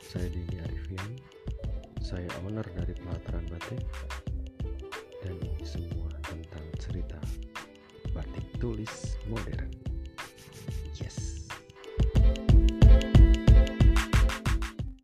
saya Dini Arifian Saya owner dari pelataran batik. Dan ini semua tentang cerita batik tulis modern.